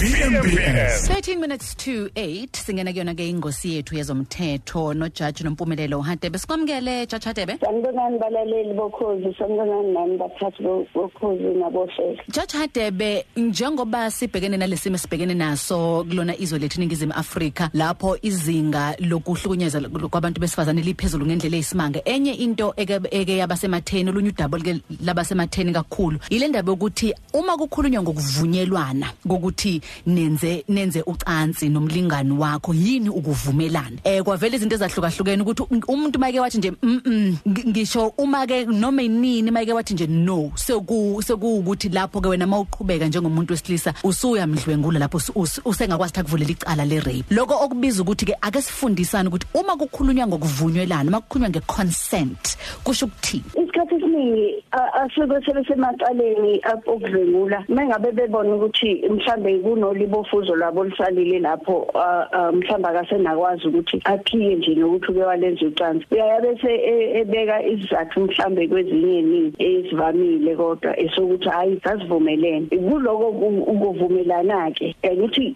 VMBS 13 minutes to 8 singena kuyona ke ingosi yethu yezomthetho nojaji nompumelelo Hadebe sikwamukele jaji Hadebe. Sanibonani balaleli bokhozi sanibonani nani baphathi bo- bokhozi nabohlelo. Jaji Hadebe njengoba sibhekene nalesimo sibhekene naso kulona izwe lethu ningizimu Afrika lapho izinga lokuhlukunyezwa kwabantu besifazane liphezulu ngendlela eyisimanga. Enye into eke eke yabasematheni olunye udaba ke labasematheni kakhulu ile ndaba yokuthi uma kukhulunywa ngokuvunyelwana ngokuthi nenze nenze ucansi nomlingani wakho yini ukuvumelana? Eh kwavela izinto ezahlukahlukene ukuthi um- umuntu make wathi nje mm -mm, ngi- ngisho uma ke noma inini make wathi nje no seku sekuukuthi lapho ke wena mawuqhubeka njengomuntu wesilisa usuyamdlwengula lapho us- us- usengakwazi ukuthi akuvulela icala le rape lokho okubiza ukuthi ke ake sifundisane ukuthi uma kukhulunywa ngokuvunyelana uma kukhulunywa ngeconsent kusho ukuthini? Isikhathi esiningi a- asuke sebesemaceleni okudlwengula mengabe bebona ukuthi mhlambe kunolibofuzo lwabo lisalile lapho a- a, mhlambe akasenakwazi ukuthi aphiye nje nokuthi uke walenza ucansi. Uyaye bese e- ebeka isizathu mhlambe kwezinye eningi ezivamile kodwa esokuthi hayi sasivumelene. Kuloko ku- ukuvumelana-ke ukuthi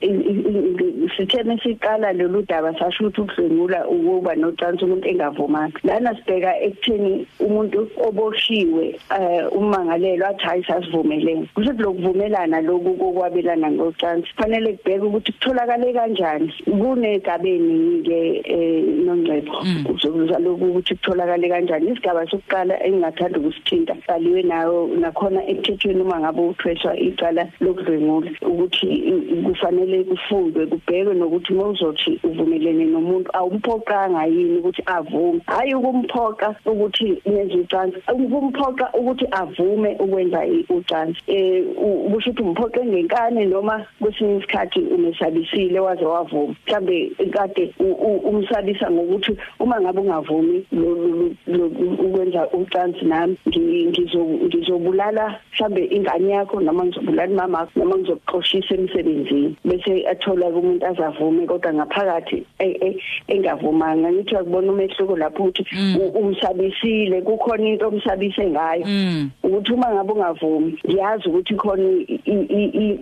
sitheme siqala lolu daba sasho ukuthi ukudlwengula ukuba nocansi umuntu engavumanga. Lana sibheka ekutheni umuntu oboshiwe um umangalelwa athi hayi sasivumelene. Kusho ukuthi lokuvumelana loku kokwabelana ngocansi. Kufanele kubheke ukuthi kutholakale kanjani kunegabeni-ke um nongcebo. Uzobuza lokhu ukuthi kutholakale kanjani. Isigaba sokuqala engingathanda ukusithinta baliwe nayo nakhona emthethweni uma ngabe uthweswa icala lokudlwengula ukuthi i- kufanele kufundwe kubhekwe nokuthi uma uzothi uvumelene nomuntu awumphoqanga yini ukuthi avume? Hhayi ukumphoqa ukuthi nenze ucansi ukumphoqa ukuthi avume ukwenza i- ucansi. Um kusho ukuthi umphoqe ngenkane noma kwesinye isikhathi umesabisile waze wavuma. Mhlambe kade u- u- umsabisa ngokuthi uma ngabe ungavumi lo- lo- lo- ukwenza ucansi nami ngi- ngizo- ngizobulala mhlambe ingane yakho noma ngizobulala imama yakho noma ngizokuxoshisa emsebenzini. Bese athola umuntu azavume kodwa ngaphakathi e- e- engavumanga. Ngithi akubona umehluko lapho ukuthi u- umsabisile kukhona into omsabise ngayo. Mm. Ukuthi uma ngabe ungavumi ngiyazi ukuthi khona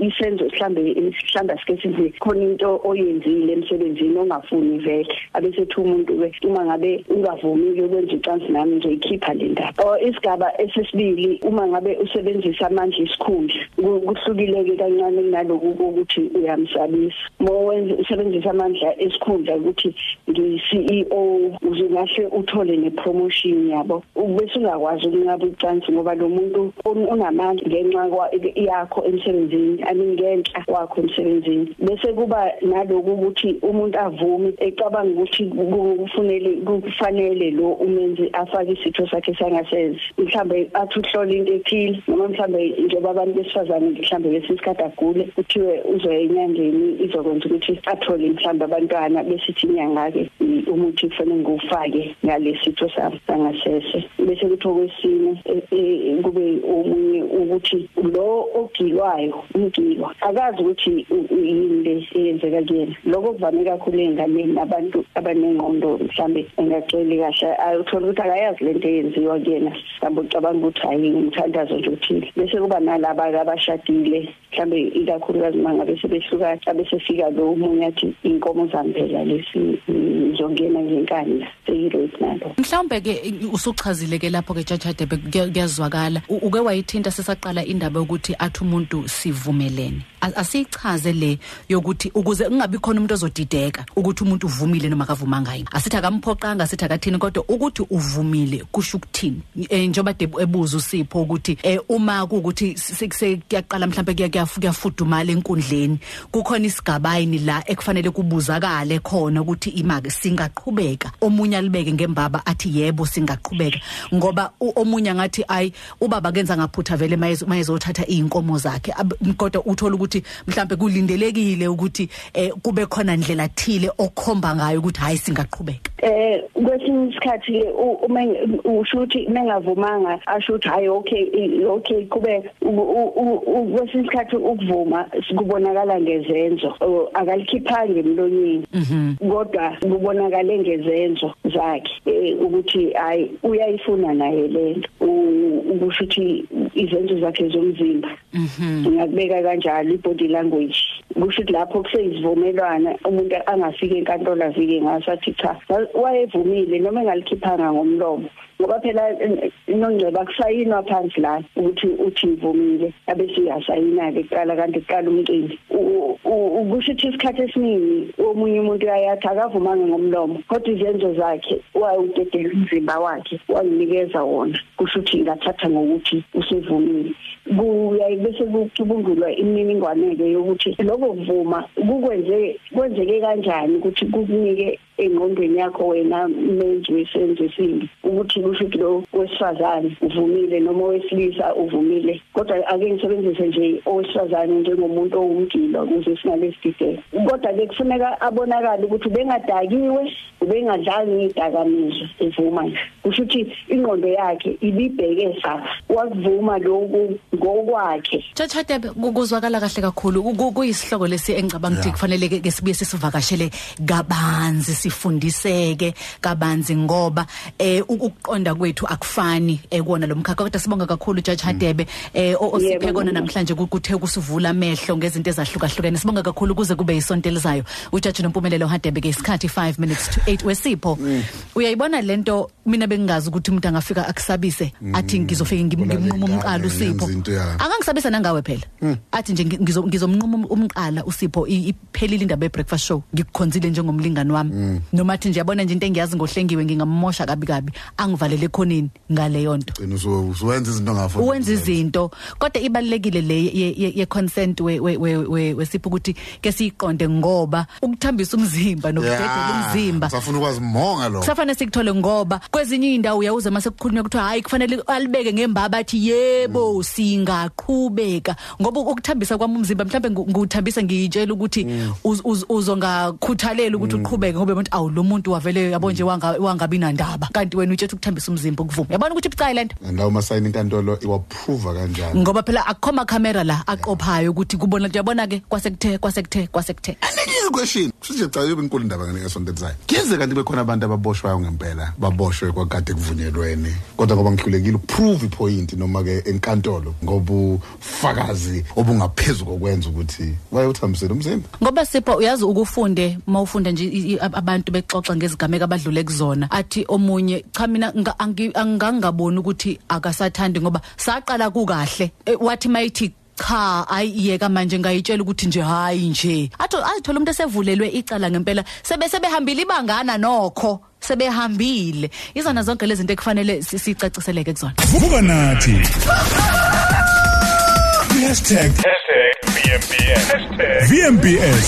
isenzo mhlambe mhlambe asike sithi khona into oyenzile emsebenzini ongafuni vele. Abesethi umuntu ke uma ngabe ungavumi ukwenza icansi nami ngizoyikhipha le ndaba. Or isigaba esesibili uma ngabe usebenzisa amandla isikhundla ku- kuhlukile ke kancane kunaloku kokuthi uyamsabisa. Uma wenza usebenzisa amandla esikhundla ukuthi ngi-CEO uzingahle uthole nepromotion yabo. Bese ungakwazi ukunqaba icansi ngoba lo muntu un- unamandla ngenxa kwa- yakho emsebenzini aningenhla wakho emsebenzini. Bese kuba naloku ukuthi umuntu avume ecabanga ukuthi ku- kufunele kufanele lo umenzi afake isitho sakhe sangasese. Mhlambe athi uhlola into ethile noma mhlambe njengoba abantu besifazane mhlambe besisikhathi agule kuthiwe uzoya enyangeni izokwenza ukuthi athole mhlambe abantwana besithi inyanga-ke. i- umuthi kufanele ngiwufake ngalesitho sami sangasese. Bese kuthi okwesine e- e- kube omunye ukuthi lo ogilwayo umgilwa akazi ukuthi u- u- yini le eyenzeka kuyena. Lokho kuvame kakhulu ey'nganeni nabantu abanengqondo mhlambe engaceli kahle. Ayothola ukuthi akayazi lento eyenziwa kuyena. Mhlawumbe ucabanga ukuthi hayi umthandazo nje uthile bese kuba nalaba-ke abashadile mhlambe ikakhulukazi uma ngabe sebehlukana abesefika lo omunye athi iy'nkomo zami phela lesi ngizongena ngenkani la seyirape nalo mhlawumbe ke usuchazile ke lapho ke Judge Hadebe kuya- kuyazwakala. U- uke wayithinta sesaqala indaba yokuthi athi umuntu sivumelene. A- asichaze le yokuthi ukuze kungabi khona umuntu ozodideka ukuthi umuntu uvumile noma akavumanga yini asithi akamphoqanga asithi akathini kodwa ukuthi uvumile kusho ukuthini? Eh njoba de ebuza usipho ukuthi eh uma kuukuthi sekuyaqala mhlawumbe kuya- kuyafu- kuyafudumala enkundleni kukhona isigabayini la ekufanele kubuzakale khona ukuthi imake singaqhubeka? Omunye alibeke ngembaba athi yebo singaqhubeka. Ngoba u- omunye angathi ayi ubaba kenza ngaphutha vele mayezo- mayezothatha izinkomo zakhe. Ab- kodwa uthola ukuthi mhlambe kulindelekile ukuthi eh kube khona indlela thile okhomba ngayo ukuthi hayi singaqhubeka. Eh kwesinye isikhathi ke uma usho ukuthi mengavumanga asho ukuthi hayi okay okay kube kwesinye isikhathi ukuvuma sikubonakala ngezenzo akalikhiphanga emlonyeni. Kodwa kubonakala ngezenzo. Zakhe ukuthi hayi uyayifuna naye lento ukusho ukuthi izenzo zakhe zomzimba. Ngiyakubeka kanjalo ibody language. Kusho ukuthi lapho kuseyizivumelwana umuntu angafika enkantolo avike ngasathi cha wayevumile noma engalikhiphanga ngomlomo. Ngoba phela inongceba kusayinwa phansi la ukuthi uthi ivumile abese uyasayina ke kuqala kanti kuqala umcimbi. Ukusho ukuthi isikhathi esiningi omunye umuntu uyayathi akavumanga ngomlomo kodwa izenzo zakhe wayudedela umzimba wakhe wanginikeza wona. Kusho ukuthi ngathatha ngokuthi usevumile kuyaye bese kucubungulwa imininingwane ke yokuthi lokho kuvuma kukwenze kwenzeke kanjani ukuthi kukunike engqondweni yakho wena menzi wesenzo esimbi ukuthi kusho ukuthi lo wesifazane uvumile noma wesilisa uvumile. Kodwa ake ngisebenzise nje owesifazane njengomuntu owumgilo ukuze singalesidigelo kodwa ke kufuneka abonakala ukuthi bengadakiwe ubengadlanga idakamizwa evuma nje kusho ukuthi ingqondo yakhe ibibheke safa wakuvuma lokhu ngokwakhe. Chachatepe kuzwakala kahle kakhulu. Kuyisihloko lesi engicabanga ukuthi kufanele ke sibuye sisivakashele kabanzi. Sifundiseke kabanzi ngoba eh ukuqonda kwethu akufani ekona lo mkhakha. Kodwa sibonga kakhulu Judge Hadebe eh osiphe kona namhlanje kuthe kusivula amehlo ngezinto ezahlukahlukene. Sibonga kakhulu kuze kube isonto elizayo. uJudge Nompumelelo Hadebe ke isikhathi 5 minutes to 8 wesipho uyayibona lento mina bengingazi ukuthi umuntu angafika akusabise athi ngizofika ngimnquma umqala usipho. angangisabisa nangawe phela. Athi nje ngizomnquma umqala usipho iphelile indaba ye-breakfast show. Ngikukhonzile njengomlingani wami. Noma athi nje yabona nje into engiyazi ngohlengiwe ngingamosha kabi kabi. Angivalele khonini ngaleyo nto uwenza izinto ngafuna uwenza izinto. Kodwa ibalekile le ye consent we wesipho ukuthi ke siyiqonde ngoba ukuthambisa umzimba nokudedela umzimba safuna ukwazi monga lo safana sikuthole ngoba kwezinye indawo uyawuza mase kukhulunywa ukuthi hayi kufanele alibeke ngembaba athi yebo singaqhubeka. Ngoba ukuthambisa kwami umzimba mhlawumbe nguthambisa ngiyitshela ukuthi uzongakhuthalela ukuthi uqhubeke ngoba umuntu awu lo muntu wavele yabo nje wangabi nandaba. Kanti wena utshela ukuthambisa umzimba ukuvuma. Yabona ukuthi ibucayi lento ndawo masayini inkantolo iwaprove kanjani? Ngoba phela akukhoma camera la aqophayo ukuthi kubona uyabona ke kwasekuthe kwasekuthe kwasekuthe anenye question. Futhi cha yobe inkulu indaba ngeke sonto elizayo kuyeze kanti bekhona abantu ababoshwayo ngempela baboshwe kwakade kuvunyelweni. Kodwa ngoba ngihlulekile ukuprove ipoint noma ke enkantolo ngoba ufakazi obungaphezulu kokwenza ukuthi wayothambisela umzimba. Ngoba sipho uyazi ukufunde mawufunda nje abantu bexoxa ngezigameka abadlule kuzona athi omunye cha mina angangaboni ukuthi akasathandi ngoba saqala kukahle. Wathi mayithi cha ayiyeka manje ngayitshela ukuthi nje hayi nje. Athi ayithola umuntu esevulelwe icala ngempela. Sebe sebehambile ibangana nokho. Sebehambile. Izona zonke lezi zinto ekufanele sicaciseleke kuzona. Vuka nathi. #VMBS #VMBS